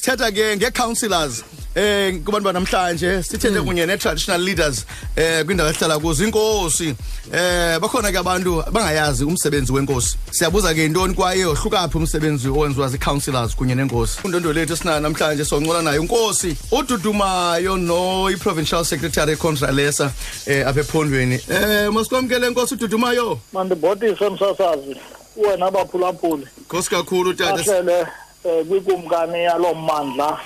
sithetha ke nge-councillors eh kubantu banamhlanje sithethe kunye ne-traditional leaders eh kwindawo esihlala kuzo. Inkosi eh bakhona ke abantu bangayazi umsebenzi wenkosi. Siyabuza ke intoni kwaye ohlukaphi umsebenzi owenziwa zii-councillors kunye nenkosi? Undondo lethu esinayo namhlanje soncola nayo inkosi ududumayo no i-provincial secretary contralesa eh apha ephondweni. Eh masikwamkele inkosi ududumayo? Mandibhotise msasazi. Wena abaphulaphuli nkosi kakhulu tata. Ahlele um kwikumkani yalo mmandla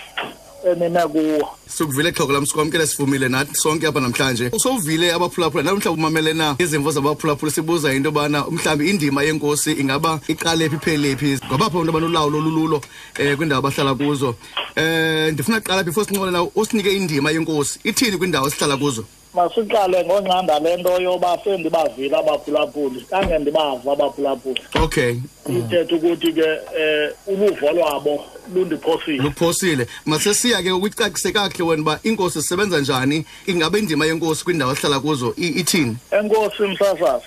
enime kuwo. Sikuvile xhoko lam sikwamkele sivumile nathi sonke apha namhlanje. Usowuvile abaphulaphula namhlawumbi umamele na? Izimvo zabaphulaphula sibuza into yobana mhlawumbi indima yenkosi ingaba iqale phi iphele phi ngabapho abantu abanolawulo olululo um kwindawo abahlala kuzo? Um ndifuna kuqala before sinqole na usinike indima yenkosi. Ithini kwindawo esihlala kuzo? Masiqale ngonqanda le nto yoba sendibavile abaphulaphuli kange ndibava abaphulaphuli okay. Ithetha ukuthi ke um uluvo lwabo lundiphosile. Luphosile. Masesiya ke ukwicacise kakuhle wena uba iinkosi zisebenza njani ingaba indima yenkosi kwindawo esihlala kuzo i- ithini? Enkosi msasazi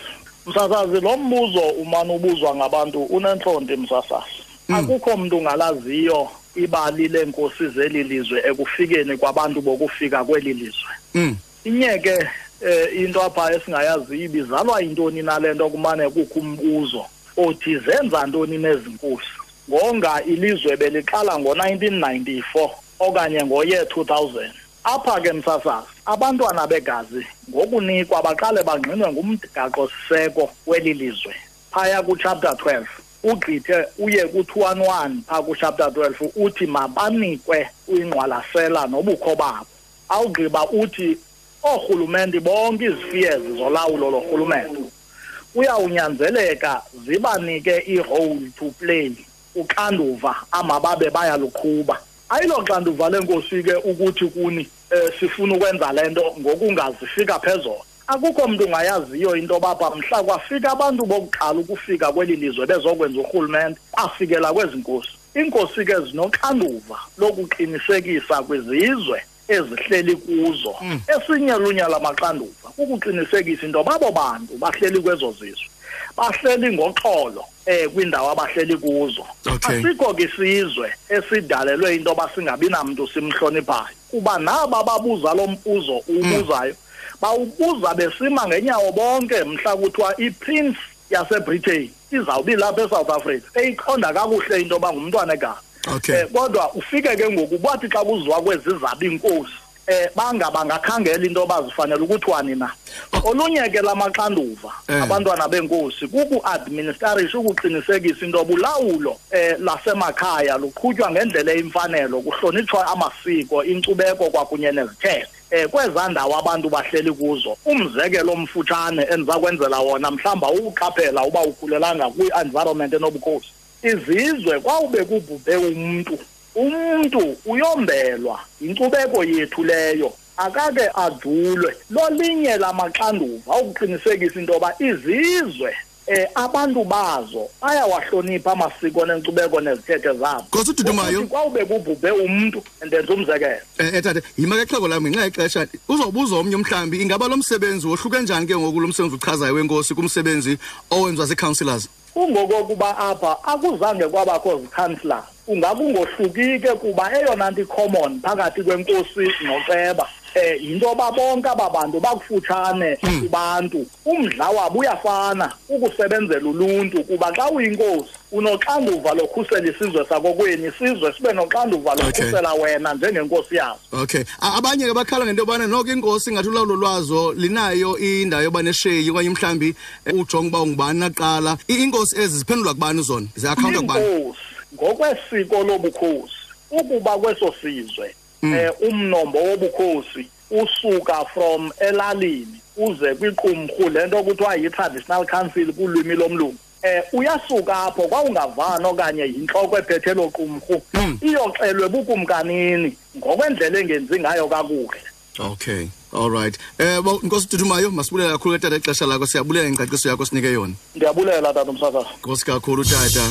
msasazi lo mbuzo umane ubuzwa ngabantu unentlonti msasazi. Akukho mntu ungalaziyo ibali leenkosi zeli lizwe ekufikeni kwabantu bokufika kweli lizwe. Mm. inye ke eh, into apha esingayaziyo ibizalwa intoni nale nto kumane kukho umbuzo? Othi zenza ntoni nezinkosi? Ngonga ilizwe beliqala ngo-1994 okanye ngoye 2000 apha ke msasazi abantwana begazi ngokunikwa baqale bangqinwe ngumgaqo-siseko weli lizwe phaya kuchapter 12 ugqithe uye ku-211 phaa kuchapter 12 uthi mabanikwe ingqwalasela nobukho babo. Awugqiba uthi oorhulumente bonke izifiyezi zolawulo lorhulumente. Kuyawunyanzeleka zibanike i-role to play uxanduva amababe bayaluqhuba. Ayilo xanduva lenkosi ke ukuthi kuni um sifuna ukwenza le nto ngokungazifika phezolo. Akukho mntu ungayaziyo into bapha mhla kwafika abantu bokuqala ukufika kweli lizwe bezokwenza urhulumente bafikela kwezi nkosi. Iinkosi ke zinoxanduva lokuqinisekisa kwizizwe. Ezihleli kuzo esinye lunye lamaxanduva kukuqinisekisa into babo bantu bahleli kwezo zizwe bahleli ngoxolo eh kwindawo abahleli kuzo. Asikho ke isizwe esidalelwe into yoba singabi namntu simhloniphayo kuba naba babuza lo mbuzo uwubuzayo bawubuza besima ngenyawo bonke mhla kuthiwa iprince yasebritain izawubi lapha esouth africa. Eyiqonda kakuhle into yoba ngumntwana egama Okay. Eh, kodwa ufike ke ngoku bathi xa kuziwa kwezi zabi inkosi eh banga bangakhangela into bazifanele ukuthiwani na olunye ke lamaxanduva Eh. abantwana benkosi kuku-administrarisha ukuqinisekisa into bulawulo eh lasemakhaya luqhutywa ngendlela eyimfanelo kuhlonitshwa amasiko inkcubeko kwakunye nezithethe eh kweza ndawo abantu bahleli kuzo umzekelo omfutshane endiza kwenzela wona mhlawumbi uwuqaphela uba ukhulelanga kwi-environment enobukhosi izizwe kwawube kubhubhe umntu umntu uyombelwa yinkcubeko yethu leyo akake adlulwe. Lolinye lamaxanduva ukuqinisekisa into yoba izizwe eh abantu bazo bayawahlonipha amasiko nenkcubeko nezithethe zabo. Nkosi ududumayo. Kwawube kubhubhe umntu ndenza umzekelo. Eh eh, tata yima ke xhego lam ngenxa yexesha uzobuza omnye umhlambi ingaba lo msebenzi wohluke njani ke ngoku lo msebenzi uchazayo wenkosi kumsebenzi owenziwa zii-councillors? Kungokokuba apha akuzange kwabakho zikhansila ungakungohluki ke kuba eyona nto icommon phakathi kwenkosi noceba. Eh yinto yoba bonke aba bantu bakufutshane kubantu. Umdla wabo uyafana ukusebenzela uluntu kuba xa uyinkosi unoxanduva lokhusela isizwe sakokweni isizwe sibe noxanduva lokhusela wena njengenkosi yazo okay. A- abanye ke bakhala ngento yobana noko inkosi ingathi ulawulo lwazo linayo indawo yoba nesheyi okanye mhlawumbi eh, ujonga uba ungubani naqala I- iinkosi ezi ziphendula kubani zona? Ziakhawunta kubani? Inkosi ngokwesiko lobukhosi ukuba kweso sizwe eh umnombo wobukhosi usuka from elalini uze kwiqumrhu lento kuthiwa yi-traditional council kulwimi lomlungu. Eh uyasuka apho kwawungavana okanye yintloko ephethe lo qumrhu. Iyoxelwe bukumkanini ngokwendlela engenzi ngayo kakuhle. Okay all right. Um nkosi dudumayo masibulela kakhulu ke tata ixesha lakho. Siyabulela ingcaciso yakho sinike yona. Ndiyabulela tata umsakazi nkosi kakhulu tata.